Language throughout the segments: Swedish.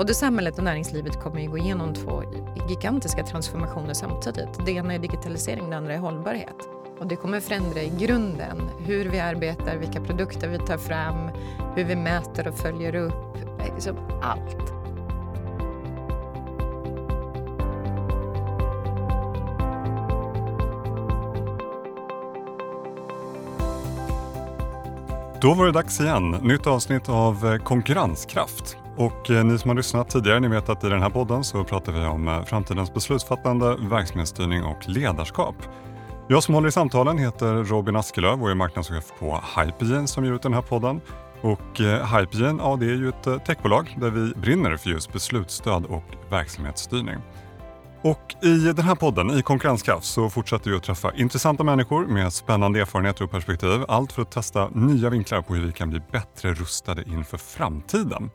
både samhället och näringslivet kommer ju gå igenom två gigantiska transformationer samtidigt. Det ena är digitalisering, det andra är hållbarhet. Och det kommer förändra i grunden hur vi arbetar, vilka produkter vi tar fram, hur vi mäter och följer upp, liksom allt. Då var det dags igen. Nytt avsnitt av eh, Konkurrenskraft. Och eh, ni som har lyssnat tidigare, ni vet att i den här podden så pratar vi om eh, framtidens beslutsfattande, verksamhetsstyrning och ledarskap. Jag som håller i samtalen heter Robin Askelöv och är marknadschef på Hypegen som ger ut den här podden. Och eh, Hypegen, ja det är ju ett techbolag där vi brinner för just beslutsstöd och verksamhetsstyrning. Och I den här podden, i Konkurrenskraft, så fortsätter vi att träffa intressanta människor med spännande erfarenheter och perspektiv. Allt för att testa nya vinklar på hur vi kan bli bättre rustade inför framtiden.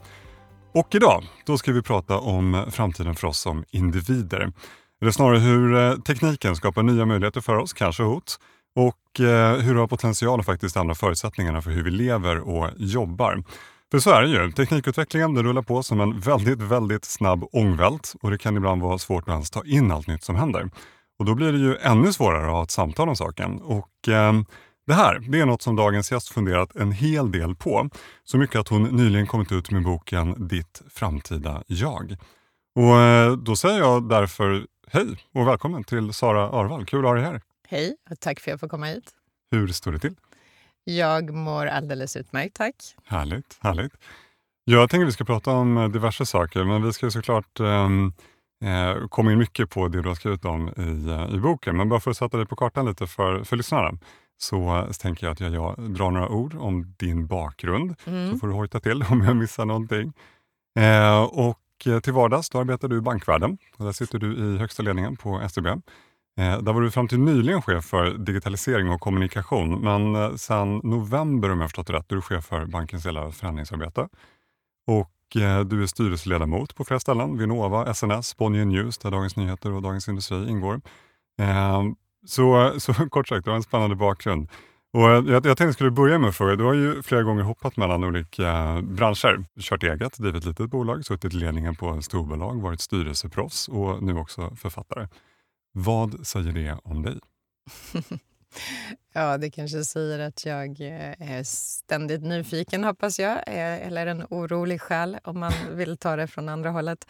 Och idag då ska vi prata om framtiden för oss som individer. Eller snarare hur eh, tekniken skapar nya möjligheter för oss, kanske hot, och eh, hur det har potential att faktiskt ändra förutsättningarna för hur vi lever och jobbar. För så är det ju. Teknikutvecklingen den rullar på som en väldigt, väldigt snabb ångvält och det kan ibland vara svårt att ens ta in allt nytt som händer. Och då blir det ju ännu svårare att ha ett samtal om saken. Och eh, det här det är något som dagens gäst funderat en hel del på. Så mycket att hon nyligen kommit ut med boken Ditt framtida jag. Och eh, då säger jag därför hej och välkommen till Sara Arvall. Kul att ha dig här. Hej och tack för att jag får komma hit. Hur står det till? Jag mår alldeles utmärkt, tack. Härligt, härligt. Jag tänker att vi ska prata om eh, diverse saker, men vi ska såklart um, eh, komma in mycket på det du har skrivit om i, uh, i boken. Men bara för att sätta dig på kartan lite för, för lyssnarna, så, så tänker jag att jag, jag drar några ord om din bakgrund, mm. så får du hojta till om jag missar någonting. Eh, och till vardags då arbetar du i bankvärlden. Och där sitter du i högsta ledningen på SEB. Eh, där var du fram till nyligen chef för digitalisering och kommunikation, men eh, sedan november om jag förstått det rätt, är du chef för bankens hela förändringsarbete. Och eh, du är styrelseledamot på flera ställen, Vinnova, SNS, Bonnier News, där Dagens Nyheter och Dagens Industri ingår. Så, så kort sagt, det var en spännande bakgrund. Och jag, jag tänkte skulle börja med att fråga, du har ju flera gånger hoppat mellan olika eh, branscher. Kört eget, drivit ett litet bolag, suttit i ledningen på storbolag, varit styrelseproffs och nu också författare. Vad säger det om dig? ja, det kanske säger att jag eh, är ständigt nyfiken, hoppas jag. Eh, eller en orolig själ, om man vill ta det från andra hållet.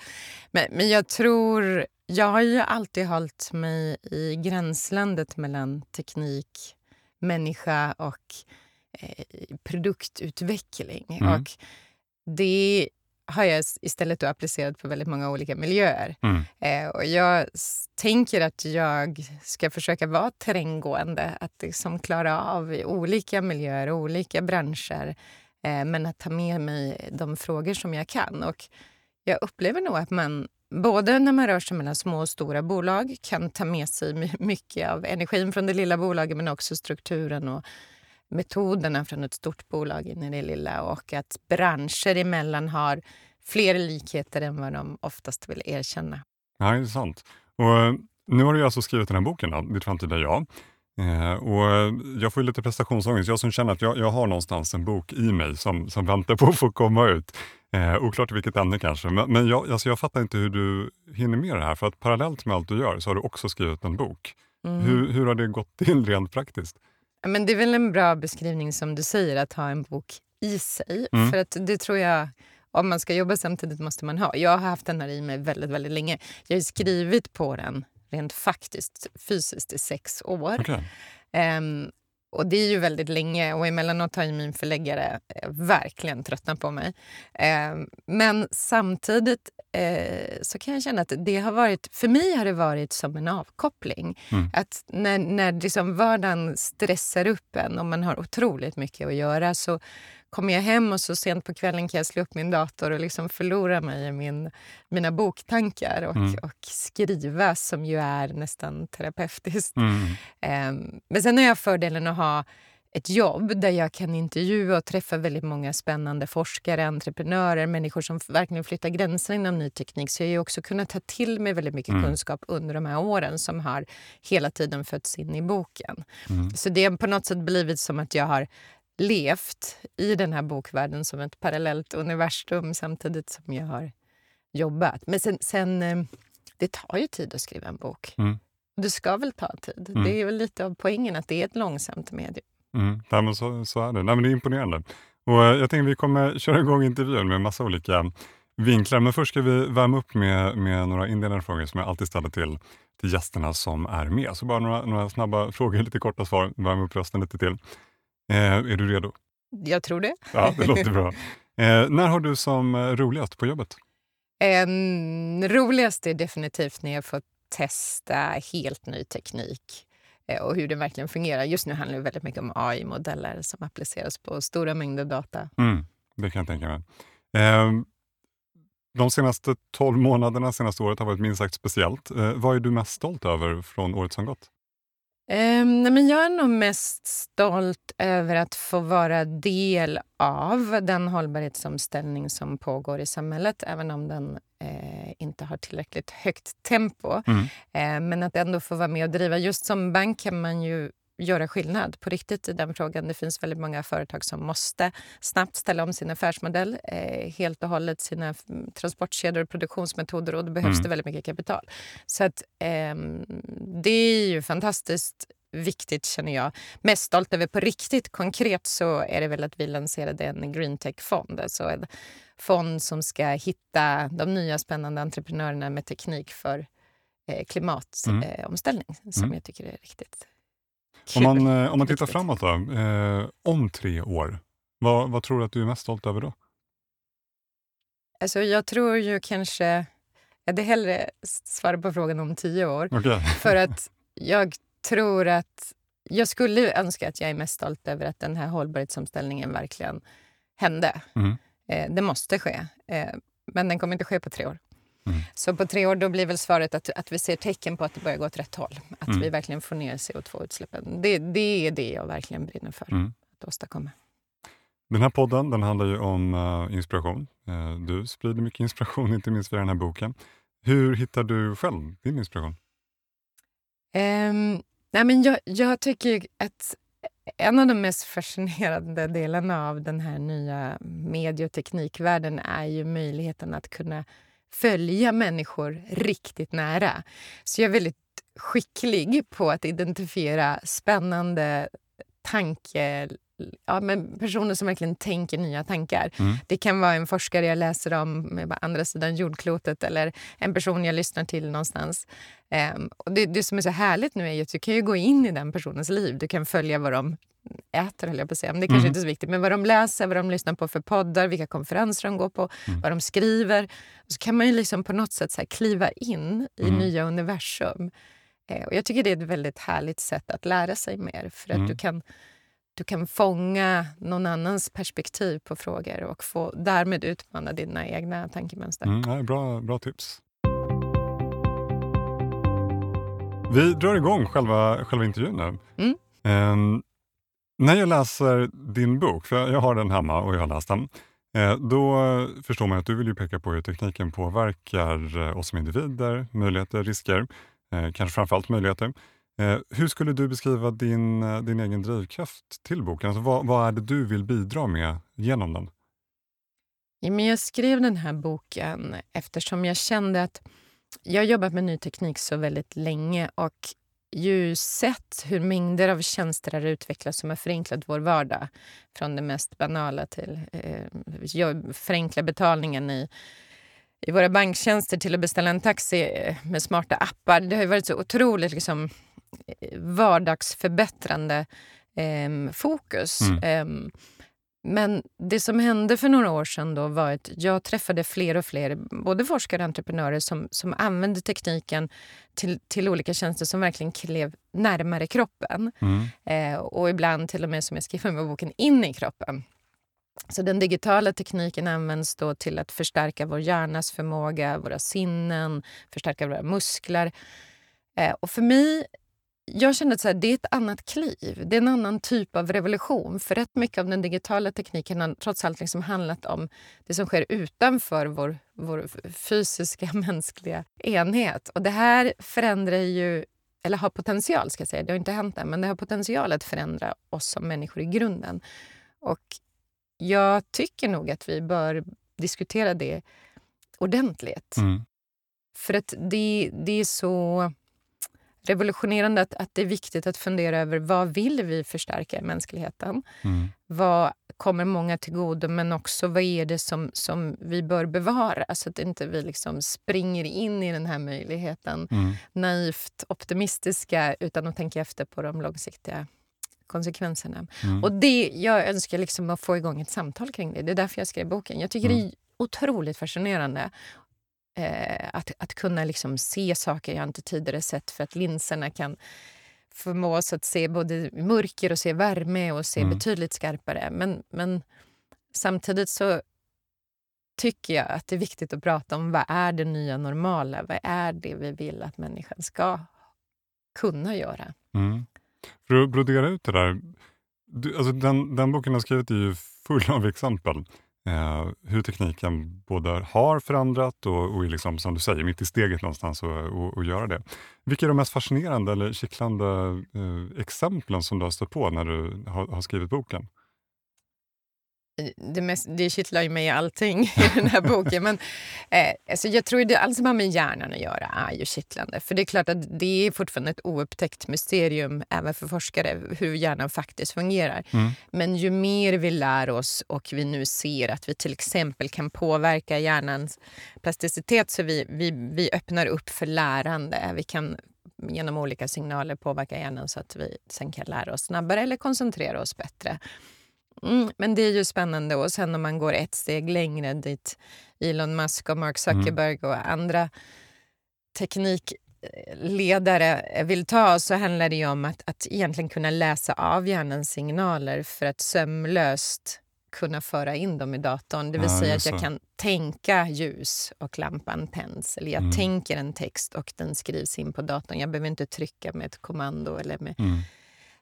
Men, men jag tror... Jag har ju alltid hållit mig i gränslandet mellan teknik, människa och eh, produktutveckling. Mm. Och det har jag istället då applicerat på väldigt många olika miljöer. Mm. Eh, och jag tänker att jag ska försöka vara terränggående, att liksom klara av olika miljöer och olika branscher eh, men att ta med mig de frågor som jag kan. Och jag upplever nog att man både när man rör sig mellan små och stora bolag kan ta med sig mycket av energin från det lilla bolaget men också strukturen och metoderna från ett stort bolag in i det lilla och att branscher emellan har fler likheter än vad de oftast vill erkänna. Ja, det är sant. Och eh, nu har du alltså skrivit den här boken, då, Ditt framtida jag. Eh, och eh, jag får lite prestationsångest. Jag som känner att jag, jag har någonstans en bok i mig som, som väntar på att få komma ut. Eh, oklart vilket ämne kanske, men, men jag, alltså jag fattar inte hur du hinner med det här. För att parallellt med allt du gör så har du också skrivit en bok. Mm. Hur, hur har det gått till rent praktiskt? Men det är väl en bra beskrivning som du säger, att ha en bok i sig. Mm. För att det tror jag, om man ska jobba samtidigt måste man ha. Jag har haft den här i mig väldigt, väldigt länge. Jag har skrivit på den rent faktiskt, fysiskt, i sex år. Okay. Um, och det är ju väldigt länge och emellanåt har min förläggare eh, verkligen tröttnat på mig. Eh, men samtidigt eh, så kan jag känna att det har varit, för mig har det varit som en avkoppling. Mm. Att när, när liksom vardagen stressar upp en och man har otroligt mycket att göra så kommer jag hem och så sent på kvällen kan jag slå upp min dator och liksom förlora mig i min, mina boktankar och, mm. och skriva som ju är nästan terapeutiskt. Mm. Um, men sen har jag fördelen att ha ett jobb där jag kan intervjua och träffa väldigt många spännande forskare, entreprenörer, människor som verkligen flyttar gränser inom ny teknik. Så jag har också kunnat ta till mig väldigt mycket mm. kunskap under de här åren som har hela tiden fötts in i boken. Mm. Så det har på något sätt blivit som att jag har levt i den här bokvärlden som ett parallellt universum samtidigt som jag har jobbat. Men sen, sen eh, det tar ju tid att skriva en bok. Mm. Det ska väl ta tid. Mm. Det är väl lite av poängen att det är ett långsamt medium. Mm. Ja, men så, så är det. Nej, men det är imponerande. Och eh, jag tänkte vi kommer köra igång intervjun med massa olika vinklar. Men först ska vi värma upp med, med några inledande frågor som jag alltid ställer till, till gästerna som är med. Så bara några, några snabba frågor, lite korta svar. Värma upp rösten lite till. Eh, är du redo? Jag tror det. Ja, det låter bra. Eh, när har du som eh, roligast på jobbet? En roligast är definitivt när jag får testa helt ny teknik eh, och hur det verkligen fungerar. Just nu handlar det väldigt mycket om AI-modeller som appliceras på stora mängder data. Mm, det kan jag tänka mig. Eh, de senaste 12 månaderna, senaste året har varit minst sagt speciellt. Eh, vad är du mest stolt över från året som gått? Um, nej, men jag är nog mest stolt över att få vara del av den hållbarhetsomställning som pågår i samhället även om den eh, inte har tillräckligt högt tempo. Mm. Eh, men att ändå få vara med och driva. Just som bank kan man ju göra skillnad på riktigt i den frågan. Det finns väldigt många företag som måste snabbt ställa om sin affärsmodell eh, helt och hållet, sina transportkedjor och produktionsmetoder och då behövs mm. det väldigt mycket kapital. Så att, eh, det är ju fantastiskt viktigt känner jag. Mest stolt över på riktigt konkret så är det väl att vi lanserade en green tech-fond. Alltså en fond som ska hitta de nya spännande entreprenörerna med teknik för eh, klimatomställning mm. som mm. jag tycker är riktigt om man, eh, om man tittar framåt då, eh, om tre år, vad, vad tror du att du är mest stolt över då? Alltså jag tror ju kanske... Jag hade hellre svara på frågan om tio år. Okay. För att jag tror att... Jag skulle önska att jag är mest stolt över att den här hållbarhetsomställningen verkligen hände. Mm. Eh, det måste ske, eh, men den kommer inte ske på tre år. Mm. Så på tre år då blir väl svaret att, att vi ser tecken på att det börjar gå åt rätt håll. Att mm. vi verkligen får ner CO2-utsläppen. Det, det är det jag verkligen brinner för mm. att åstadkomma. Den här podden den handlar ju om uh, inspiration. Uh, du sprider mycket inspiration, inte minst via den här boken. Hur hittar du själv din inspiration? Um, nej men jag, jag tycker att en av de mest fascinerande delarna av den här nya medie och teknikvärlden är ju möjligheten att kunna följa människor riktigt nära. Så jag är väldigt skicklig på att identifiera spännande tanke ja, men personer som verkligen tänker nya tankar. Mm. Det kan vara en forskare jag läser om med andra sidan jordklotet eller en person jag lyssnar till någonstans. Um, och det, det som är så härligt nu är att du kan ju gå in i den personens liv. Du kan följa vad de äter, höll jag på att säga. Men det kanske mm. inte är så viktigt. Men vad de läser, vad de lyssnar på för poddar, vilka konferenser de går på, mm. vad de skriver. Så kan man ju liksom på något sätt så kliva in i mm. nya universum. Eh, och jag tycker det är ett väldigt härligt sätt att lära sig mer. För att du mm. kan du kan fånga någon annans perspektiv på frågor och få därmed utmana dina egna tankemönster. Mm, ja, bra, bra tips. Vi drar igång själva, själva intervjun nu. Um, när jag läser din bok, för jag har den hemma och jag har läst den, eh, då förstår man att du vill peka på hur tekniken påverkar eh, oss som individer, möjligheter, risker, eh, kanske framförallt möjligheter. Hur skulle du beskriva din, din egen drivkraft till boken? Alltså vad, vad är det du vill bidra med genom den? jag skrev den här boken eftersom jag kände att jag har jobbat med ny teknik så väldigt länge och ju sett hur mängder av tjänster har utvecklats som har förenklat vår vardag. Från det mest banala till eh, förenkla betalningen i, i våra banktjänster till att beställa en taxi eh, med smarta appar. Det har varit så otroligt liksom, eh, vardagsförbättrande eh, fokus. Mm. Eh, men det som hände för några år sedan då var att jag träffade fler och fler både forskare och entreprenörer som, som använde tekniken till, till olika tjänster som verkligen klev närmare kroppen. Mm. Eh, och ibland till och med, som jag skriver med boken, in i kroppen. Så den digitala tekniken används då till att förstärka vår hjärnas förmåga, våra sinnen, förstärka våra muskler. Eh, och för mig jag kände att det är ett annat kliv. Det är en annan typ av revolution. För rätt mycket av den digitala tekniken har trots allt liksom handlat om det som sker utanför vår, vår fysiska mänskliga enhet. Och det här förändrar ju, eller har potential, ska jag säga, det har inte hänt än, men det har potential att förändra oss som människor i grunden. Och jag tycker nog att vi bör diskutera det ordentligt. Mm. För att det, det är så revolutionerande att, att det är viktigt att fundera över vad vill vi förstärka i mänskligheten? Mm. Vad kommer många till godo, men också vad är det som, som vi bör bevara så att inte vi liksom springer in i den här möjligheten Mm. naivt optimistiska utan att tänka efter på de långsiktiga konsekvenserna. Mm. Och det, jag önskar liksom att få igång ett samtal kring det. Det är därför jag skrev boken. Jag tycker det Mm. är otroligt fascinerande eh, att, att kunna liksom se saker jag inte tidigare sett för att linserna kan förmå oss att se både mörker och se värme och se Mm. betydligt skarpare. Men, men samtidigt så tycker jag att det är viktigt att prata om vad är det nya normala? Vad är det vi vill att människan ska kunna göra? Mm. För att brodera ut det där, du, alltså den, den boken har skrivit är ju full av exempel. Eh, hur tekniken både har förändrat och, och är liksom, som du säger, mitt i steget någonstans och, och, och göra det. Vilka är de mest fascinerande eller kittlande eh, exemplen som du har stött på när du har, har skrivit boken? Det, mest, det kittlar ju mig i allting i den här boken. Men, eh, alltså jag tror att allt som har med hjärnan att göra är ju kittlande. För det är klart att det är fortfarande ett oupptäckt mysterium även för forskare hur hjärnan faktiskt fungerar. Mm. Men ju mer vi lär oss och vi nu ser att vi till exempel kan påverka hjärnans plasticitet så vi, vi, vi öppnar upp för lärande. Vi kan genom olika signaler påverka hjärnan så att vi sen kan lära oss snabbare eller koncentrera oss bättre. Mm, men det är ju spännande. Och sen om man går ett steg längre dit Elon Musk och Mark Zuckerberg och andra teknikledare vill ta så handlar det ju om att, att egentligen kunna läsa av hjärnans signaler för att sömlöst kunna föra in dem i datorn. Det vill Ja, säga att jag kan tänka ljus och lampan tänds. Eller jag Mm. tänker en text och den skrivs in på datorn. Jag behöver inte trycka med ett kommando eller med Mm.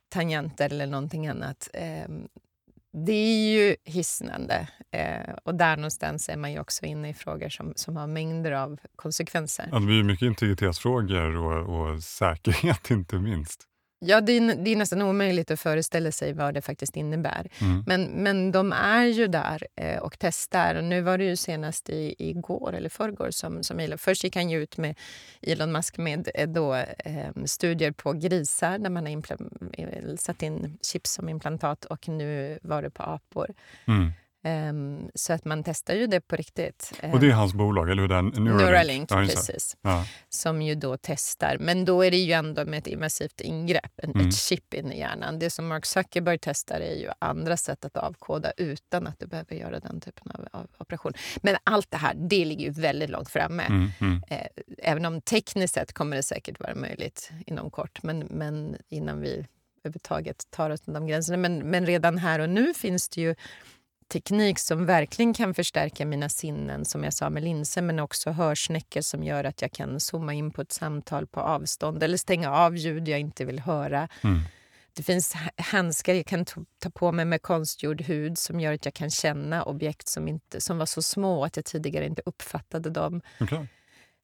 tangenter eller någonting annat. Det är ju hisnande. Eh, och där någonstans är man ju också inne i frågor som, som har mängder av konsekvenser. Ja, det blir ju mycket integritetsfrågor och, och säkerhet inte minst. Ja, det är, det är nästan omöjligt att föreställa sig vad det faktiskt innebär. Mm. Men, men de är ju där eh, och testar. Och nu var det ju senast i, igår eller förrgår som, som Elon... Först gick han ju ut med Elon Musk med eh, då, eh, studier på grisar där man har eh, satt in chips som implantat och nu var det på apor. Mm. Ehm, så att man testar ju det på riktigt. Och det är hans bolag, eller hur? Den, Neuralink. Neuralink, Ja, precis. Ja. Som ju då testar. Men då är det ju ändå med ett invasivt ingrepp, en, Mm. ett chip in i hjärnan. Det som Mark Zuckerberg testar är ju andra sätt att avkoda utan att du behöver göra den typen av, av operation. Men allt det här, det ligger ju väldigt långt framme. Mm, mm. Eh, även om tekniskt sett kommer det säkert vara möjligt inom kort. Men, men innan vi överhuvudtaget tar oss de gränserna. Men, men redan här och nu finns det ju teknik som verkligen kan förstärka mina sinnen, som jag sa med linser, men också hörsnäckor som gör att jag kan zooma in på ett samtal på avstånd eller stänga av ljud jag inte vill höra. Mm. Det finns ha- handskar jag kan ta på mig med konstgjord hud som gör att jag kan känna objekt som, inte, som var så små att jag tidigare inte uppfattade dem. Okej.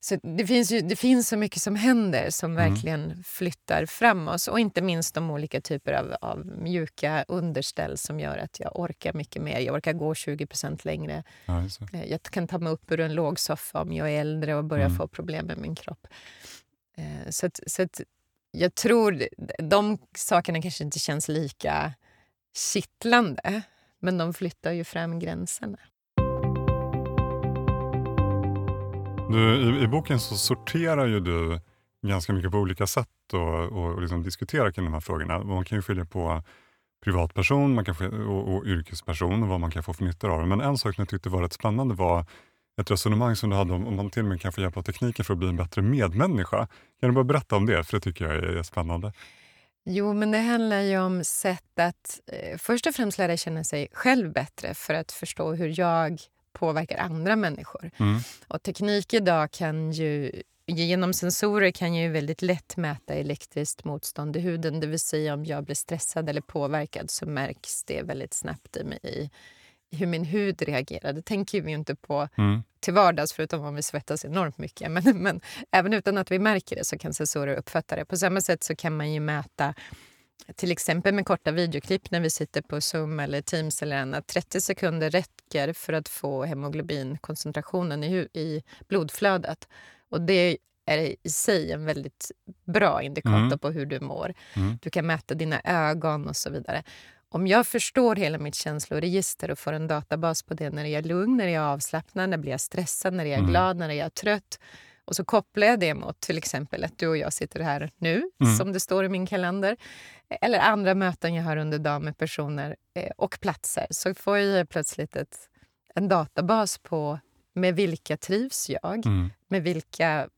Så det finns, ju, det finns så mycket som händer som Mm. verkligen flyttar fram oss. Och inte minst de olika typer av, av mjuka underställ som gör att jag orkar mycket mer. Jag orkar gå 20% längre. Ja. Eh, Jag kan ta mig upp ur en låg soffa om jag är äldre och börjar Mm. få problem med min kropp. Eh, Så, att, så att jag tror de sakerna kanske inte känns lika kittlande men de flyttar ju fram gränserna. Du, i, I boken så sorterar ju du ganska mycket på olika sätt och, och liksom diskuterar kring de här frågorna. Man kan ju skilja på privatperson man kan få, och, och yrkesperson och vad man kan få för nytta av det. Men en sak som jag tyckte var rätt spännande var ett resonemang som du hade om om man till och med kan få hjälp av tekniken för att bli en bättre medmänniska. Kan du bara berätta om det? För det tycker jag är, är spännande. Jo, men det handlar ju om sätt att eh, först och främst lära känna sig själv bättre för att förstå hur jag påverkar andra människor. Mm. Och teknik idag kan ju Genom sensorer kan jag ju väldigt lätt mäta elektriskt motstånd i huden. Det vill säga om jag blir stressad eller påverkad så märks det väldigt snabbt i, mig, i hur min hud reagerar. Det tänker vi ju inte på Mm. till vardags förutom om vi svettas enormt mycket. Men, men även utan att vi märker det så kan sensorer uppfatta det. På samma sätt så kan man ju mäta till exempel med korta videoklipp när vi sitter på Zoom eller Teams eller annat. 30 sekunder räcker för att få hemoglobinkoncentrationen i, i blodflödet. Och det är i sig en väldigt bra indikator mm. på hur du mår. Mm. Du kan mäta dina ögon och så vidare. Om jag förstår hela mitt känsloregister och får en databas på det när jag är lugn, när jag är avslappnad, när jag blir stressad, när jag är mm. glad, när jag är trött och så kopplar jag det mot till exempel att du och jag sitter här nu, mm. som det står i min kalender. Eller andra möten jag har under dagen med personer eh, och platser. Så får jag plötsligt ett, en databas på med vilka trivs jag? Mm. Med vilka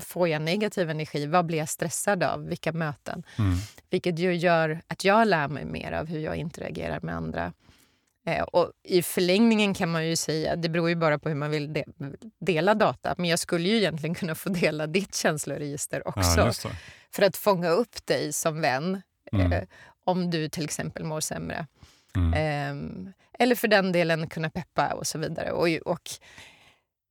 får jag negativ energi? Vad blir jag stressad av? Vilka möten? Mm. Vilket ju gör att jag lär mig mer av hur jag interagerar med andra. Eh, och I förlängningen kan man ju säga, det beror ju bara på hur man vill de dela data, men jag skulle ju egentligen kunna få dela ditt känsloregister också. Ja, för att fånga upp dig som vän mm. eh, om du till exempel mår sämre. Mm. Eh, eller för den delen kunna peppa och så vidare. Och, och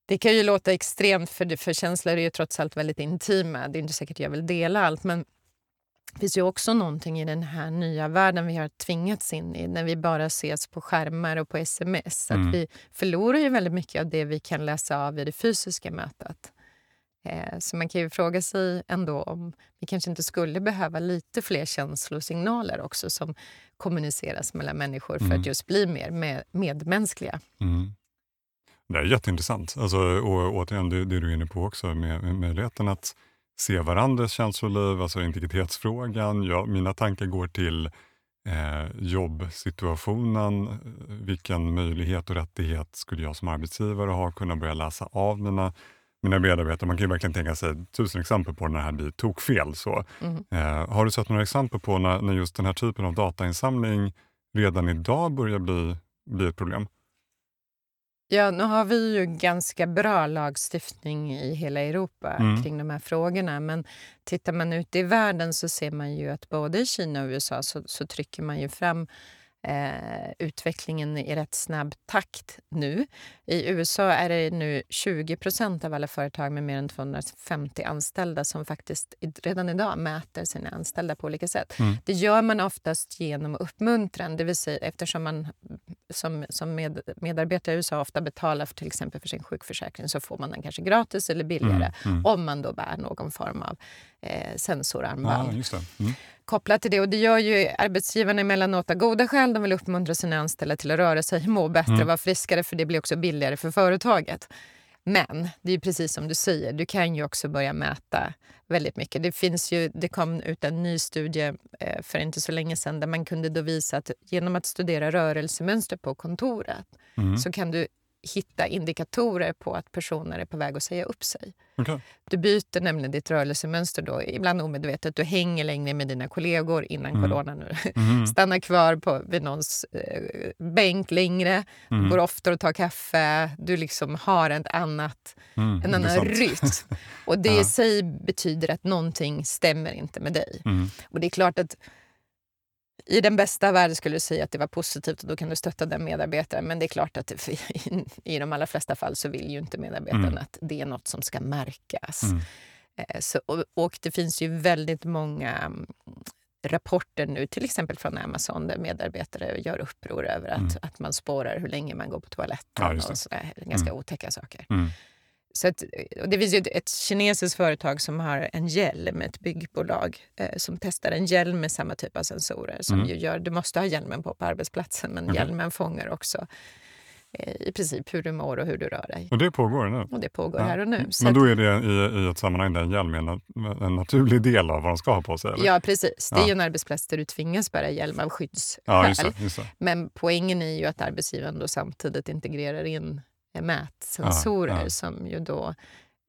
det kan ju låta extremt, för, för känslor är ju trots allt väldigt intima. Det är inte säkert jag vill dela allt, men det finns ju också någonting i den här nya världen vi har tvingats in i när vi bara ses på skärmar och på sms. Mm. Att vi förlorar ju väldigt mycket av det vi kan läsa av i det fysiska mötet. Eh, så man kan ju fråga sig ändå om vi kanske inte skulle behöva lite fler känslosignaler också som kommuniceras mellan människor för mm. att just bli mer med, medmänskliga. Mm. Det är jätteintressant. Alltså, och återigen, det, det du är inne på också med, med möjligheten att se varandras känsloliv, alltså integritetsfrågan. Ja, mina tankar går till eh, jobbsituationen. Vilken möjlighet och rättighet skulle jag som arbetsgivare ha? Kunna börja läsa av mina, mina medarbetare. Man kan ju verkligen tänka sig tusen exempel på när det här blir tokfel. Så. Mm. Eh, har du sett några exempel på när, när just den här typen av datainsamling redan idag börjar bli, bli ett problem? Ja, nu har vi ju ganska bra lagstiftning i hela Europa mm. kring de här frågorna. Men tittar man ut i världen så ser man ju att både i Kina och USA så, så trycker man ju fram eh, utvecklingen i rätt snabb takt nu. I USA är det nu 20% av alla företag med mer än 250 anställda som faktiskt redan idag mäter sina anställda på olika sätt. Mm. Det gör man oftast genom uppmuntran, det vill säga eftersom man som, som med, medarbetare i USA ofta betalar för till exempel för sin sjukförsäkring så får man den kanske gratis eller billigare mm. Mm. om man då bär någon form av eh, sensorarmband. Ah, mm. Kopplat till det. Och det gör ju arbetsgivarna emellanåt av goda skäl. De vill uppmuntra sina anställda till att röra sig, må bättre, mm. vara friskare för det blir också billigare för företaget. Men det är precis som du säger, du kan ju också börja mäta väldigt mycket. Det, finns ju, det kom ut en ny studie eh, för inte så länge sedan där man kunde då visa att genom att studera rörelsemönster på kontoret mm. så kan du hitta indikatorer på att personer är på väg att säga upp sig. Okay. Du byter nämligen ditt rörelsemönster då, ibland omedvetet. Du hänger längre med dina kollegor innan mm. corona nu. Mm. Stannar kvar på, vid någons eh, bänk längre, mm. går ofta och tar kaffe. Du liksom har ett annat, mm. en annan rytm. Och det i sig betyder att någonting stämmer inte med dig. Mm. Och det är klart att i den bästa världen skulle du säga att det var positivt och då kan du stötta den medarbetaren. Men det är klart att i de allra flesta fall så vill ju inte medarbetaren mm. att det är något som ska märkas. Mm. Eh, så, och, och, det finns ju väldigt många mm, rapporter nu, till exempel från Amazon, där medarbetare gör uppror över att, mm. att man spårar hur länge man går på toaletten ja, och sådär, ganska mm. otäcka saker. Mm. Så att, det finns ju ett kinesiskt företag som har en hjälm, ett byggbolag eh, som testar en hjälm med samma typ av sensorer. som mm. ju gör, Du måste ha hjälmen på på arbetsplatsen, men okay. hjälmen fångar också eh, i princip hur du mår och hur du rör dig. Och det pågår nu? Och det pågår ja. här och nu. Men då är det i, i ett sammanhang där en hjälm är en, en naturlig del av vad de ska ha på sig? Eller? Ja, precis. Det är ju en arbetsplats där du tvingas bära hjälm av skyddsskäl. Ja, just det, just det. Men poängen är ju att arbetsgivaren då samtidigt integrerar in mätsensorer ja, ja. som ju då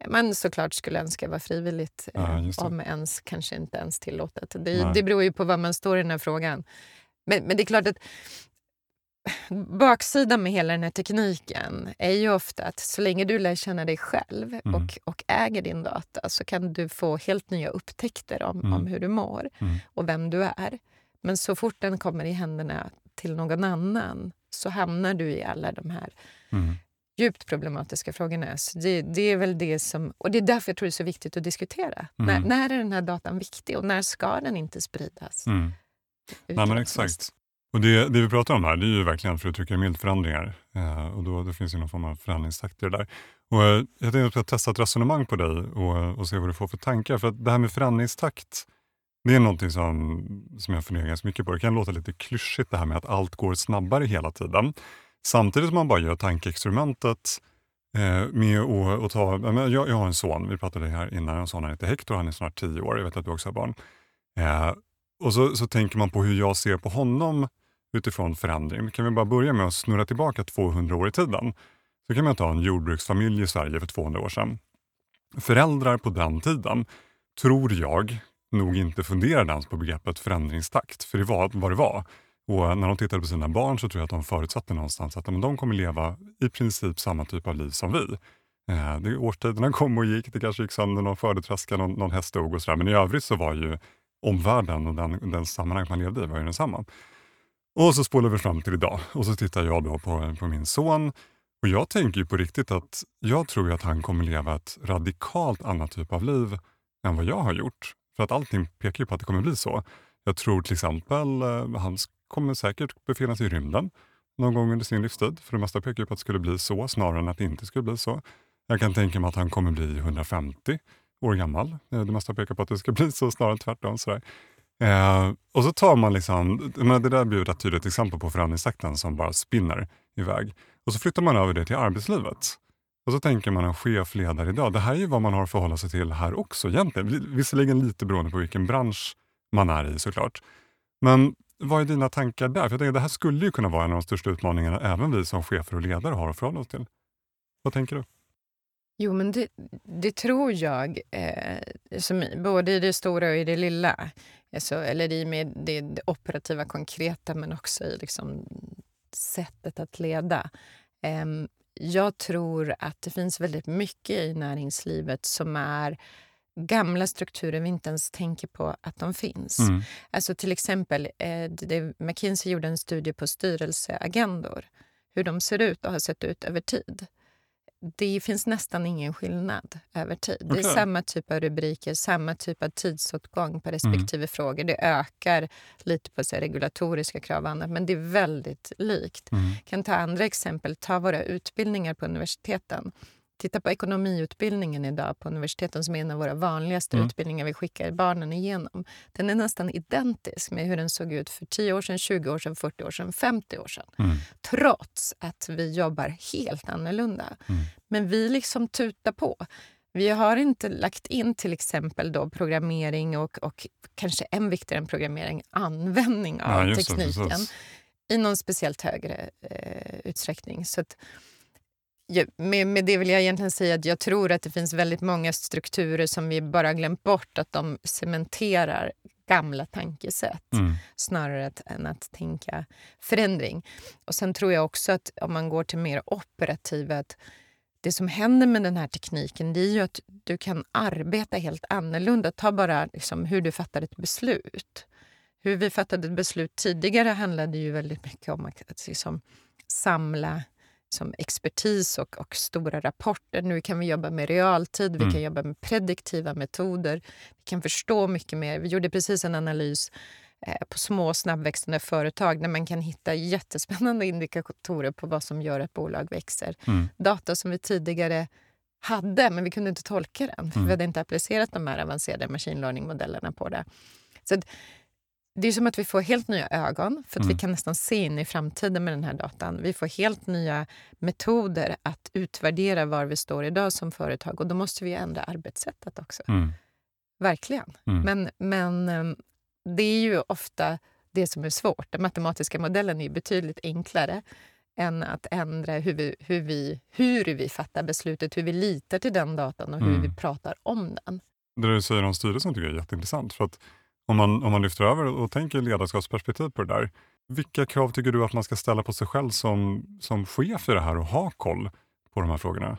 man såklart skulle önska var frivilligt, ja, eh, om ens kanske inte ens tillåtet. Det, det beror ju på var man står i den här frågan. Men, men det är klart att baksidan med hela den här tekniken är ju ofta att så länge du lär känna dig själv mm. och, och äger din data så kan du få helt nya upptäckter om, mm. om hur du mår mm. och vem du är. Men så fort den kommer i händerna till någon annan så hamnar du i alla de här mm djupt problematiska frågorna. Så det, det, är väl det som, och det är därför jag tror det är så viktigt att diskutera. Mm. När, när är den här datan viktig och när ska den inte spridas? Mm. Nej, men exakt. Och det, det vi pratar om här det är ju verkligen, för att uttrycka milt, förändringar. Eh, och då, det finns ju någon form av förändringstakt i det där. Och eh, jag tänkte att testa ett resonemang på dig och, och se vad du får för tankar. För att det här med förändringstakt, det är någonting som, som jag funderar ganska mycket på. Det kan låta lite klyschigt det här med att allt går snabbare hela tiden. Samtidigt som man bara gör tankeexperimentet eh, med att ta... Jag, jag har en son, vi pratade här innan, en son han heter Hector, han är snart tio år. Jag vet att du också har barn. Eh, och så, så tänker man på hur jag ser på honom utifrån förändring. Kan vi bara börja med att snurra tillbaka 200 år i tiden. Så kan man ta en jordbruksfamilj i Sverige för 200 år sedan. Föräldrar på den tiden, tror jag, nog inte funderade ens på begreppet förändringstakt, för det var vad det var. Och när de tittade på sina barn så tror jag att de förutsatte någonstans att de kommer leva i princip samma typ av liv som vi. Eh, det, årstiderna kom och gick, det kanske gick sönder någon skördetröska, någon, någon häst dog och sådär. Men i övrigt så var ju omvärlden och den, den sammanhang man levde i var ju densamma. Och så spolar vi fram till idag och så tittar jag då på, på min son och jag tänker ju på riktigt att jag tror att han kommer leva ett radikalt annat typ av liv än vad jag har gjort. För att allting pekar ju på att det kommer bli så. Jag tror till exempel, eh, han kommer säkert befinna sig i rymden någon gång under sin livstid. För det mesta pekar ju på att det skulle bli så snarare än att det inte skulle bli så. Jag kan tänka mig att han kommer bli 150 år gammal. Eh, det mesta pekar på att det ska bli så snarare än tvärtom. Sådär. Eh, och så tar man liksom, men det där blir ett tydligt exempel på förändringstakten som bara spinner iväg. Och så flyttar man över det till arbetslivet. Och så tänker man en chef, ledare idag. Det här är ju vad man har att förhålla sig till här också egentligen. Visserligen lite beroende på vilken bransch man är i såklart. Men vad är dina tankar där? För jag tänker, det här skulle ju kunna vara en av de största utmaningarna även vi som chefer och ledare har att förhålla oss till. Vad tänker du? Jo, men det, det tror jag, eh, som, både i det stora och i det lilla. Alltså, eller i med det, det, operativa, konkreta, men också i liksom, sättet att leda. Eh, jag tror att det finns väldigt mycket i näringslivet som är gamla strukturer vi inte ens tänker på att de finns. Mm. Alltså till exempel, eh, det, McKinsey gjorde en studie på styrelseagendor. Hur de ser ut och har sett ut över tid det finns nästan ingen skillnad över tid. Okay. Det är samma typ av rubriker, samma typ av tidsåtgång på respektive mm. frågor. Det ökar lite på så regulatoriska krav och annat, men det är väldigt likt. Mm. Kan ta andra exempel. Ta våra utbildningar på universiteten. Titta på ekonomiutbildningen idag på universiteten som är en av våra vanligaste mm. utbildningar vi skickar barnen igenom. Den är nästan identisk med hur den såg ut för 10 år sedan, 20 år sedan, 40 år sedan, 50 år sedan. Mm. Trots att vi jobbar helt annorlunda. Mm. Men vi liksom tutar på. Vi har inte lagt in till exempel då programmering och, och kanske än viktigare än programmering, användning av ja, tekniken det, i någon speciellt högre eh, utsträckning. Så att, med, med det vill jag egentligen säga att jag tror att det finns väldigt många strukturer som vi bara glömt bort att de cementerar gamla tankesätt mm. snarare att, än att tänka förändring. Och Sen tror jag också att om man går till mer operativet det som händer med den här tekniken det är ju att du kan arbeta helt annorlunda. Ta bara liksom hur du fattar ett beslut. Hur vi fattade ett beslut tidigare handlade ju väldigt mycket om att liksom samla som expertis och, och, stora rapporter. Nu kan vi jobba med realtid, vi mm. kan jobba med prediktiva metoder. Vi kan förstå mycket mer. Vi gjorde precis en analys eh, på små snabbväxande företag där man kan hitta jättespännande indikatorer på vad som gör att bolag växer. Mm. Data som vi tidigare hade, men vi kunde inte tolka den. Mm. Vi hade inte applicerat de här avancerade machine learning-modellerna på det. Så det är som att vi får helt nya ögon, för att mm. vi kan nästan se in i framtiden med den här datan. Vi får helt nya metoder att utvärdera var vi står idag som företag och då måste vi ändra arbetssättet också. Mm. Verkligen. Mm. Men, men ehm, det är ju ofta det som är svårt. Den matematiska modellen är betydligt enklare än att ändra hur vi, hur, vi, hur vi fattar beslutet, hur vi litar till den datan och hur vi mm. pratar om den. Det du säger om styrelsen tycker jag är jätteintressant. För att om man, om man lyfter över och tänker ledarskapsperspektiv på det där. Vilka krav tycker du att man ska ställa på sig själv som, som chef i det här och ha koll på de här frågorna?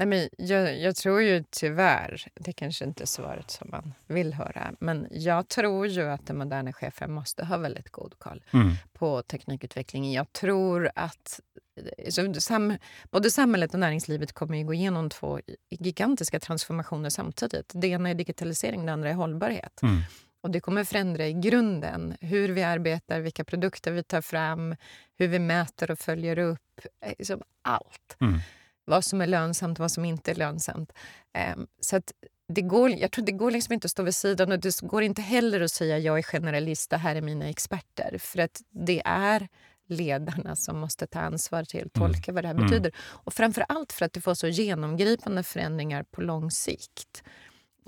Nej, men jag, jag, tror ju tyvärr, det kanske inte är svaret som man vill höra, men jag tror ju att den moderna chefen måste ha väldigt god koll mm. på teknikutvecklingen. Jag tror att så sam, både samhället och näringslivet kommer att gå igenom två gigantiska transformationer samtidigt. Det ena är digitalisering, det andra är hållbarhet. Mm. Och det kommer förändra i grunden hur vi arbetar, vilka produkter vi tar fram, hur vi mäter och följer upp. Eh, liksom allt. Mm. Vad som är lönsamt och vad som inte är lönsamt. Um, så att det går, jag tror det går liksom inte att stå vid sidan och det går inte heller att säga jag är generalist och här är mina experter. För att det är ledarna som måste ta ansvar till, mm. tolka vad det här mm. betyder. Och framför allt för att det får så genomgripande förändringar på lång sikt.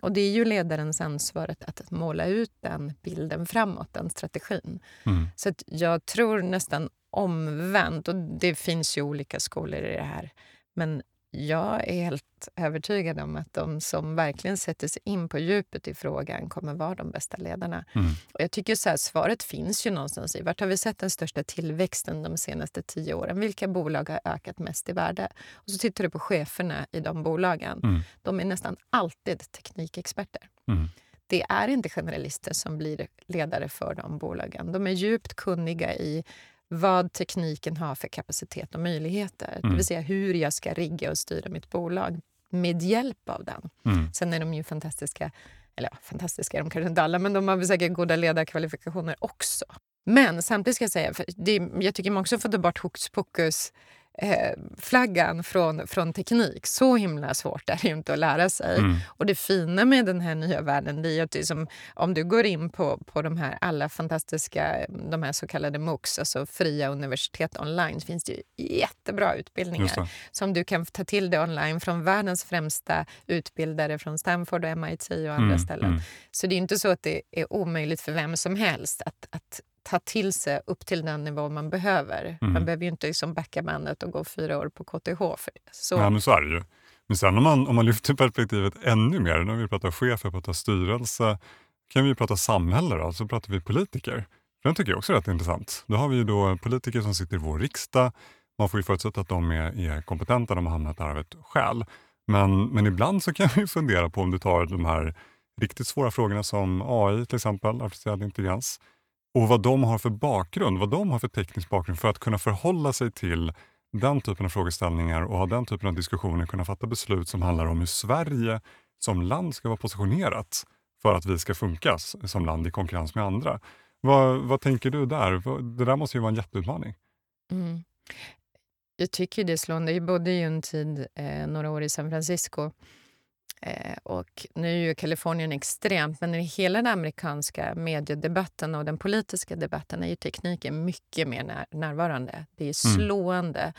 Och det är ju ledarens ansvar att, att måla ut den bilden framåt, den strategin. Mm. Så jag tror nästan omvänt, och det finns ju olika skolor i det här, men jag är helt övertygad om att de som verkligen sätter sig in på djupet i frågan kommer vara de bästa ledarna. Mm. Och jag tycker så här, Svaret finns ju någonstans i. Vart har vi sett den största tillväxten de senaste tio åren? Vilka bolag har ökat mest i värde? Och så tittar du på cheferna i de bolagen. Mm. De är nästan alltid teknikexperter. Mm. Det är inte generalister som blir ledare för de bolagen. De är djupt kunniga i vad tekniken har för kapacitet och möjligheter. Mm. Det vill mm. säga hur jag ska rigga och styra mitt bolag med hjälp av den. Mm. Sen är de ju fantastiska, eller ja, fantastiska är de kanske inte alla, men de har säkert goda ledarkvalifikationer också. Men samtidigt ska jag säga, för det, jag tycker man också får ta bort hokus pokus eh, flaggan från, från teknik. Så himla svårt är det ju inte att lära sig. Mm. Och det fina med den här nya världen är att liksom, om du går in på, på de här alla fantastiska de här så kallade MOOCs, alltså fria universitet online, så finns det ju jättebra utbildningar som du kan ta till dig online från världens främsta utbildare från Stanford och MIT och andra mm. ställen. Mm. Så det är inte så att det är omöjligt för vem som helst att, att ta till sig upp till den nivå man behöver. Mm. Man behöver ju inte liksom backa bandet och gå fyra år på KTH för det. Så. Ja, men så är det ju. Men sen om man, om man lyfter perspektivet ännu mer, när vi pratar chefer, pratar styrelse, kan vi prata samhälle då, så pratar vi politiker. Den tycker jag också är rätt intressant. Då har vi ju då politiker som sitter i vår riksdag. Man får ju förutsätta att de är, är kompetenta, de har hamnat där av ett skäl. Men, men ibland så kan vi fundera på om du tar de här riktigt svåra frågorna som AI till exempel, artificiell intelligens och vad de har för bakgrund, vad de har för teknisk bakgrund för att kunna förhålla sig till den typen av frågeställningar och ha den typen av diskussioner, kunna fatta beslut som handlar om hur Sverige som land ska vara positionerat för att vi ska funka som land i konkurrens med andra. Vad, vad tänker du där? Det där måste ju vara en jätteutmaning. Mm. Jag tycker det är slående. Jag bodde ju en tid, eh, några år i San Francisco Eh, och nu är ju Kalifornien extremt, men i hela den amerikanska mediedebatten och den politiska debatten är ju tekniken mycket mer när, närvarande. Det är mm. slående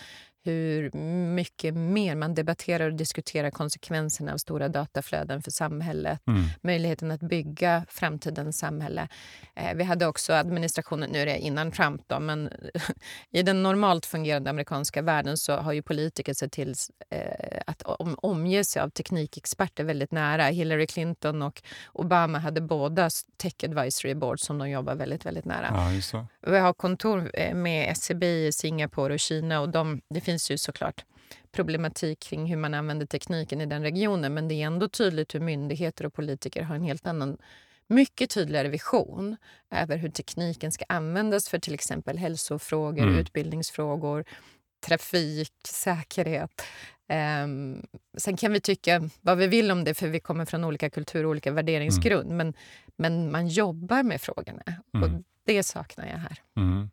hur mycket mer man debatterar och diskuterar konsekvenserna av stora dataflöden för samhället. Mm. Möjligheten att bygga framtidens samhälle. Eh, vi hade också administrationen, nu är det innan Trump då, men i den normalt fungerande amerikanska världen så har ju politiker sett till eh, att om, omge sig av teknikexperter väldigt nära. Hillary Clinton och Obama hade båda Tech Advisory Board som de jobbar väldigt, väldigt nära. Ja, vi har kontor eh, med SCB e i Singapore och Kina och de, det finns finns ju såklart problematik kring hur man använder tekniken i den regionen men det är ändå tydligt hur myndigheter och politiker har en helt annan mycket tydligare vision över hur tekniken ska användas för till exempel hälsofrågor, mm. utbildningsfrågor, trafik, säkerhet. Um, sen kan vi tycka vad vi vill om det, för vi kommer från olika kulturer och olika värderingsgrund. Mm. Men, men man jobbar med frågorna mm. och det saknar jag här. Mm.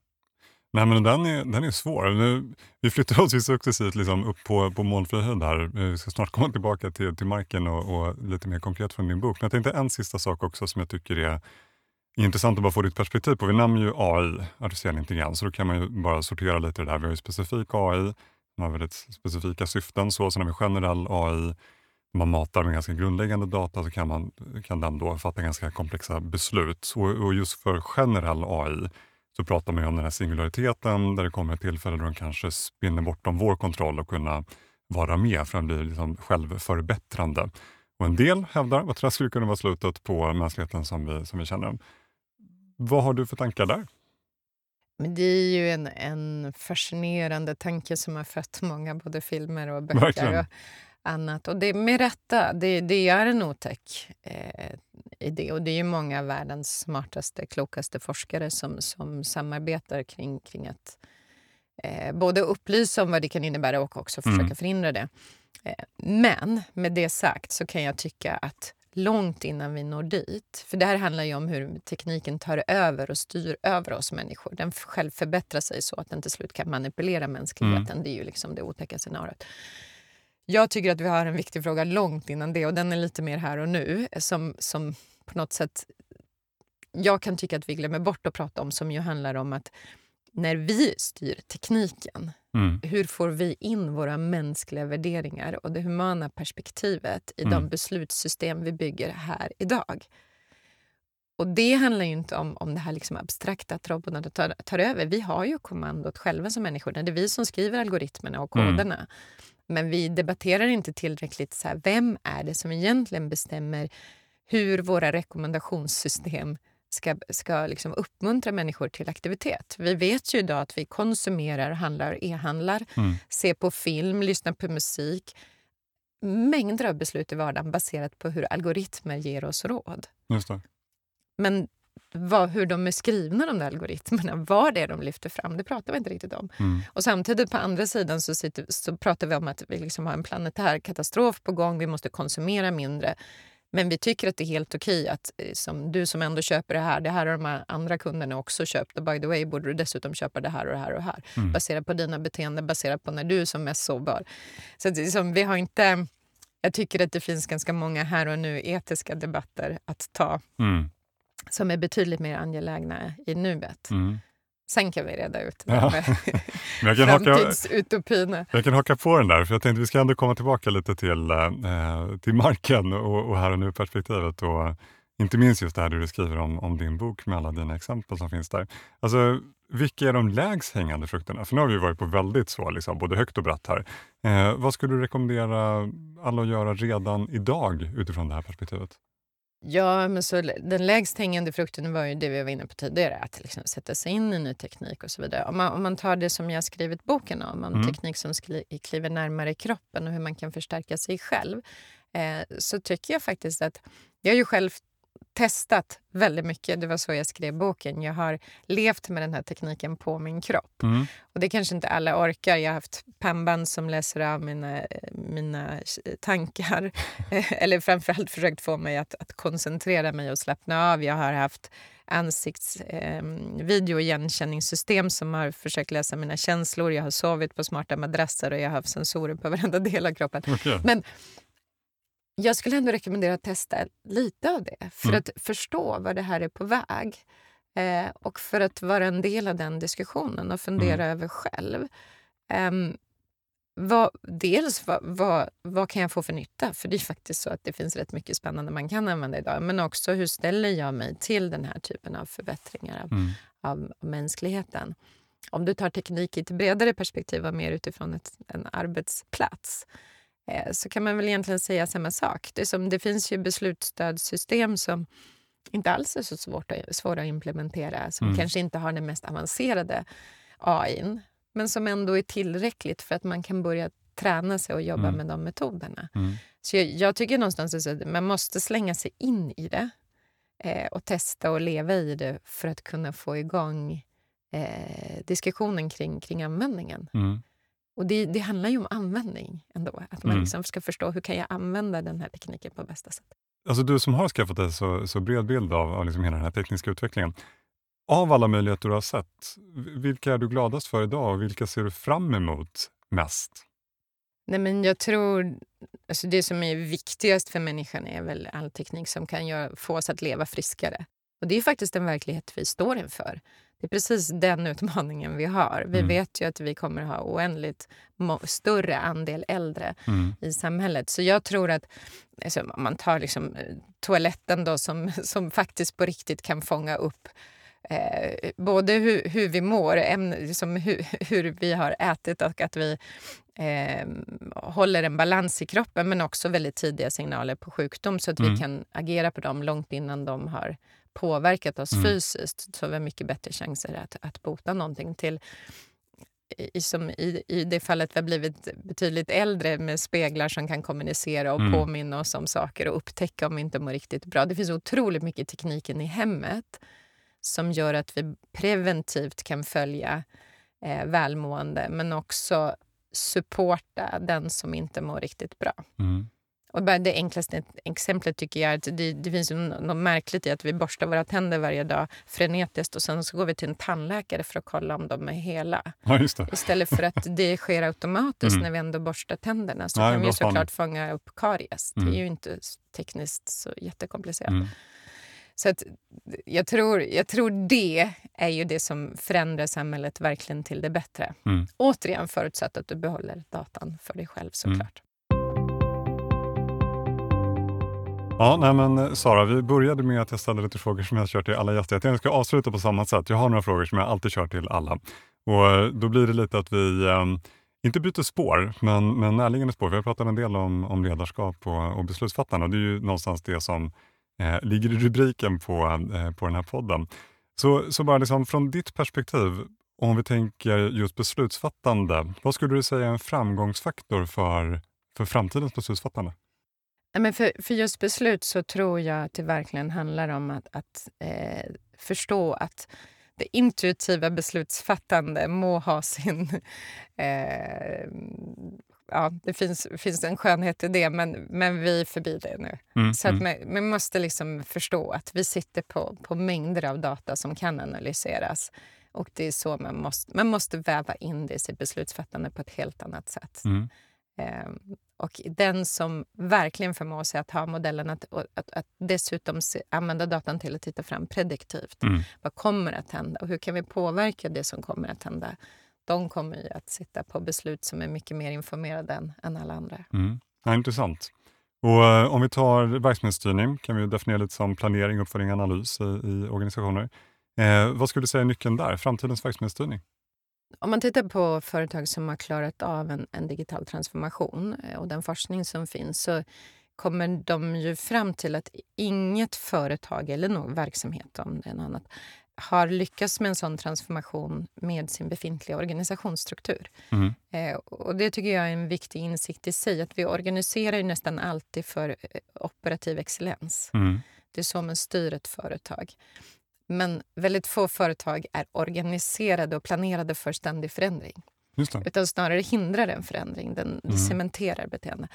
Nej, men den är, den är svår. Nu, vi flyttar oss ju successivt liksom upp på, på molnfri höjd här. Eh, vi ska snart komma tillbaka till, till marken och, och, lite mer konkret från din bok. Men jag tänkte en sista sak också som jag tycker är intressant att bara få ditt perspektiv på. Vi nämner ju AI, artificiell intelligens, så då kan man ju bara sortera lite det där. Vi har ju specifik AI, man har väldigt specifika syften. Så, sen har vi generell AI, man matar med ganska grundläggande data så kan, man, kan den då fatta ganska komplexa beslut. Och, och just för generell AI så pratar man om den här singulariteten där det kommer ett tillfälle då den kanske spinner bortom vår kontroll och kunna vara med för att bli liksom självförbättrande. Och en del hävdar att det skulle kunna vara slutet på mänskligheten som vi, som vi känner. Vad har du för tankar där? Men det är ju en, en fascinerande tanke som har fött många både filmer och böcker. Verkligen. Annat. Och det, med rätta, det, det är en otäck eh, idé. Och det är ju många av världens smartaste, klokaste forskare som, som samarbetar kring, kring att eh, både upplysa om vad det kan innebära och också mm. försöka mm. förhindra det. Eh, men med det sagt så kan jag tycka att långt innan vi når dit. För det här handlar ju om hur tekniken tar över och styr över oss människor. Den själv förbättrar sig så att den till slut kan manipulera mänskligheten. Mm. Det är ju liksom det otäcka scenariot. Jag tycker att vi har en viktig fråga långt innan det och den är lite mer här och nu som, som på något sätt jag kan tycka att vi glömmer bort att prata om som ju handlar om att när vi styr tekniken, mm. hur får vi in våra mänskliga värderingar och det humana perspektivet i mm. de beslutssystem vi bygger här idag? Och Det handlar ju inte om, om det här liksom abstrakta, att robotarna tar, tar över. Vi har ju kommandot själva som människor. Det är vi som skriver algoritmerna och mm. koderna. Mm. Men vi debatterar inte tillräckligt så här, vem är det som egentligen bestämmer hur våra rekommendationssystem ska, ska liksom uppmuntra människor till aktivitet. Vi vet ju idag att vi konsumerar, handlar, e-handlar, mm. ser på film, lyssnar på musik. Mängder av beslut i vardagen baserat på hur algoritmer ger oss råd. Men vad, hur de är skrivna, de där algoritmerna, vad det är de lyfter fram, det pratar vi inte riktigt om. Mm. Och samtidigt på andra sidan så, sitter, så pratar vi om att vi liksom har en planetär katastrof på gång, vi måste konsumera mindre. Men vi tycker att det är helt okej att eh, som du som ändå köper det här, det här har de andra kunderna också köpt och by the way borde du dessutom köpa det här och det här och det här. Mm. Baserat på dina beteenden, baserat på när du är som mest sårbar. Så att, liksom, vi har inte... Jag tycker att det finns ganska många här och nu etiska debatter att ta mm. Som är betydligt mer angelägna i nuet. Mm. Sen kan vi reda ut det ja. med jag kan framtidsutopin. Haka, jag kan haka på den där, för jag tänkte vi ska ändå komma tillbaka lite till, eh, till marken och, och här och nu-perspektivet. Och inte minst just det här du skriver om, om din bok med alla dina exempel som finns där. Alltså, vilka är de lägst hängande frukterna? För nu har vi varit på väldigt så, liksom, både högt och brett här. Eh, vad skulle du rekommendera alla att göra redan idag utifrån det här perspektivet? Ja, men så den lägst hängande frukten var ju det vi var inne på tidigare, att liksom sätta sig in i ny teknik och så vidare. Om man, om man tar det som jag skrivit boken om, om mm. teknik som kliver närmare kroppen och hur man kan förstärka sig själv, eh, så tycker jag faktiskt att jag har ju själv testat väldigt mycket. Det var så jag skrev boken. Jag har levt med den här tekniken på min kropp. Mm. Och Det kanske inte alla orkar. Jag har haft pannband som läser av mina, mina tankar. Eller framförallt försökt få mig att, att koncentrera mig och slappna av. Jag har haft ansiktsvideo eh, igenkänningssystem som har försökt läsa mina känslor. Jag har sovit på smarta madrasser och jag har haft sensorer på varenda del av kroppen. Okay. Men jag skulle ändå rekommendera att testa lite av det för mm. att förstå var det här är på väg. Eh, och för att vara en del av den diskussionen och fundera mm. över själv. Eh, vad, dels vad, vad, vad, kan jag få för nytta? För det är faktiskt så att det finns rätt mycket spännande man kan använda idag. Men också hur ställer jag mig till den här typen av förbättringar av, mm. av, av mänskligheten? Om du tar teknik i ett bredare perspektiv och mer utifrån ett, en arbetsplats så kan man väl egentligen säga samma sak. Det, som, det finns ju beslutsstödssystem som inte alls är så svårt att, svåra att implementera, som mm. kanske inte har den mest avancerade AI, men som ändå är tillräckligt för att man kan börja träna sig och jobba mm. med de metoderna. Mm. Så jag, jag, tycker någonstans att man måste slänga sig in i det eh, och testa och leva i det för att kunna få igång eh, diskussionen kring, kring användningen. Mm. Och det, det, handlar ju om användning ändå. Att man mm. liksom ska förstå hur kan jag använda den här tekniken på bästa sätt. Alltså du som har skaffat dig så, så bred bild av, av liksom hela den här tekniska utvecklingen. Av alla möjligheter du har sett, vilka är du gladast för idag och vilka ser du fram emot mest? Nej, men jag tror alltså det som är viktigast för människan är väl all teknik som kan göra, få oss att leva friskare. Och Det är faktiskt en verklighet vi står inför. Det är precis den utmaningen vi har. Vi mm. vet ju att vi kommer ha oändligt större andel äldre mm. i samhället. Så jag tror att alltså, om man tar liksom, eh, toaletten då, som, som faktiskt på riktigt kan fånga upp eh, både hur, hur, vi mår, ämne, liksom hur, hur, vi har ätit och att vi eh, håller en balans i kroppen men också väldigt tidiga signaler på sjukdom så att mm. vi kan agera på dem långt innan de har påverkat oss mm. fysiskt så har vi mycket bättre chanser att, att bota någonting. till i, som i, I det fallet vi har blivit betydligt äldre med speglar som kan kommunicera och mm. påminna oss om saker och upptäcka om vi inte mår riktigt bra. Det finns otroligt mycket tekniken i hemmet som gör att vi preventivt kan följa eh, välmående men också supporta den som inte mår riktigt bra. Mm. Och det enklaste exemplet tycker jag är att det, det finns något märkligt i att vi borstar våra tänder varje dag frenetiskt och sen så går vi till en tandläkare för att kolla om de är hela. Ja, Istället för att det sker automatiskt mm. när vi ändå borstar tänderna så ja, kan vi såklart fånga upp karies. Mm. Det är mm. ju inte tekniskt så jättekomplicerat. Mm. Så att jag, tror, jag tror det är ju det som förändrar samhället verkligen till det bättre. Mm. Återigen förutsatt att du behåller datan för dig själv såklart. Ja, nej men eh, Sara, vi började med att jag ställde lite frågor som jag kör till alla gäster. Jag ska avsluta på samma sätt. Jag har några frågor som jag alltid kör till alla. Och eh, Då blir det lite att vi, eh, inte byter spår, men, men närliggande spår. Vi har pratat en del om, om ledarskap och, och beslutsfattande och det är ju någonstans det som eh, ligger i rubriken på, eh, på den här podden. Så, så bara liksom från ditt perspektiv, om vi tänker just beslutsfattande, vad skulle du säga är en framgångsfaktor för, för framtidens beslutsfattande? Men för, för just beslut så tror jag att det verkligen handlar om att, att eh, förstå att det intuitiva beslutsfattande må ha sin... Eh, ja, det finns, finns en skönhet i det, men, men vi är förbi det nu. Mm, så att mm. man, man, måste liksom förstå att vi sitter på, på mängder av data som kan analyseras. Och det är så man måste, man måste väva in det i sitt beslutsfattande på ett helt annat sätt. Mm. Eh, och den som verkligen förmår sig att ha modellen att, att, att dessutom se, använda datan till att titta fram prediktivt. Mm. Vad kommer att hända och hur kan vi påverka det som kommer att hända? De kommer ju att sitta på beslut som är mycket mer informerade än, än alla andra. Mm. Ja, intressant. Och, uh, om vi tar verksamhetsstyrning kan vi definiera lite som planering, uppföljning och analys i, i organisationer. Eh, vad skulle du säga är nyckeln där, framtidens verksamhetsstyrning? Om man tittar på företag som har klarat av en, en, digital transformation eh, och den forskning som finns så kommer de ju fram till att inget företag eller någon verksamhet om det är något annat har lyckats med en sån transformation med sin befintliga organisationsstruktur. Mm. Eh, och Det tycker jag är en viktig insikt i sig. Att Vi organiserar ju nästan alltid för eh, operativ excellens. Mm. Det är så man styr ett företag. Men väldigt få företag är organiserade och planerade för ständig förändring. Utan snarare hindrar en förändring, den mm. cementerar beteende.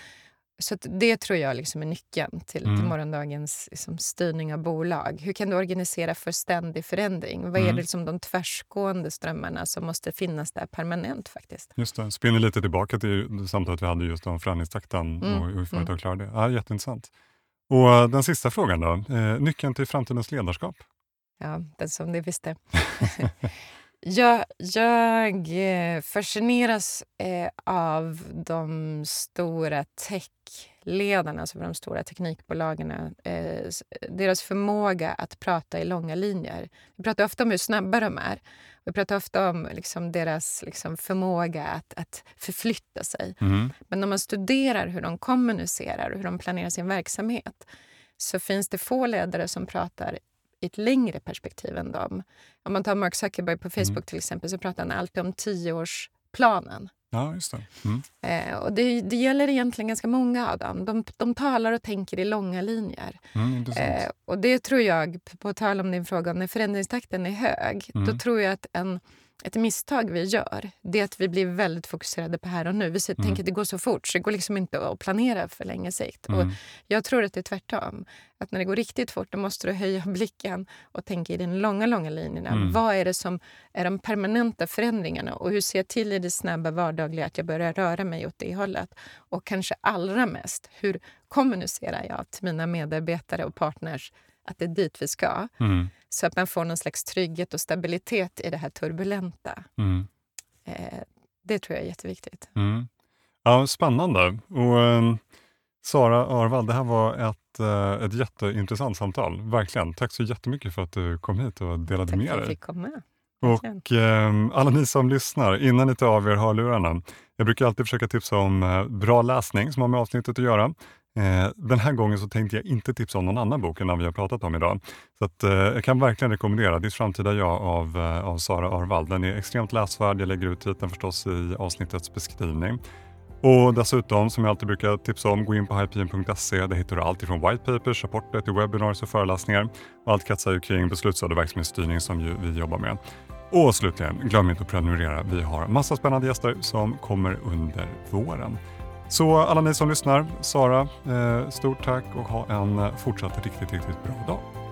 Så det tror jag liksom är nyckeln till, mm. till morgondagens liksom, styrning av bolag. Hur kan du organisera för ständig förändring? Vad mm. är det liksom de tvärsgående strömmarna som måste finnas där permanent? faktiskt? Just det, spinner lite tillbaka till samtalet vi hade just om förändringstakten mm. och hur företag mm. klarar det. Ja, jätteintressant. Och den sista frågan då, eh, nyckeln till framtidens ledarskap? Ja, den som ni visste. jag, jag eh, fascineras eh, av de stora techledarna, alltså de stora teknikbolagen. Eh, deras förmåga att prata i långa linjer. Vi pratar ofta om hur snabba de är. Vi pratar ofta om liksom, deras liksom, förmåga att, att förflytta sig. Mm. Men om man studerar hur de kommunicerar och hur de planerar sin verksamhet så finns det få ledare som pratar i ett längre perspektiv än dem. Om man tar Mark Zuckerberg på Facebook mm. till exempel så pratar han alltid om tioårsplanen. Ja, just det. Mm. Eh, och det, det, gäller egentligen ganska många av dem. De, de talar och tänker i långa linjer. Mm, eh, och det tror jag, på tal om din fråga, när förändringstakten är hög, då mm. tror jag att en ett misstag vi gör det är att vi blir väldigt fokuserade på här och nu. Vi mm. tänker att det går så fort så det går liksom inte att planera för länge sikt. Mm. Och jag tror att det är tvärtom. Att när det går riktigt fort då måste du höja blicken och tänka i den långa, långa linjerna. Mm. Vad är det som är de permanenta förändringarna och hur ser jag till i det snabba vardagliga att jag börjar röra mig åt det hållet? Och kanske allra mest, hur kommunicerar jag till mina medarbetare och partners att det är dit vi ska. Mm. Så att man får någon slags trygghet och stabilitet i det här turbulenta. Mm. Eh, det tror jag är jätteviktigt. Mm. Ja, spännande. Och, eh, Sara Arvald, det här var ett, eh, ett jätteintressant samtal. Verkligen. Tack så jättemycket för att du kom hit och delade Tack med dig. Tack för att jag fick komma. Och eh, alla ni som lyssnar, innan ni tar av er hörlurarna. Jag brukar alltid försöka tipsa om eh, bra läsning som har med avsnittet att göra. Eh, den här gången så tänkte jag inte tipsa om någon annan bok än den vi har pratat om idag. Så att, eh, jag kan verkligen rekommendera Ditt framtida jag av, eh, av Sara Arvall. Den är extremt läsvärd. Jag lägger ut titeln förstås i avsnittets beskrivning. Och dessutom, som jag alltid brukar tipsa om, gå in på hypeen.se. Där hittar du allt ifrån white papers, rapporter till webinars och föreläsningar. Och allt kretsar ju kring beslutsstöd och verksamhetsstyrning som ju vi jobbar med. Och slutligen, glöm inte att prenumerera. Vi har massa spännande gäster som kommer under våren. Så alla ni som lyssnar, Sara, eh, stort tack och ha en fortsatt riktigt, riktigt bra dag.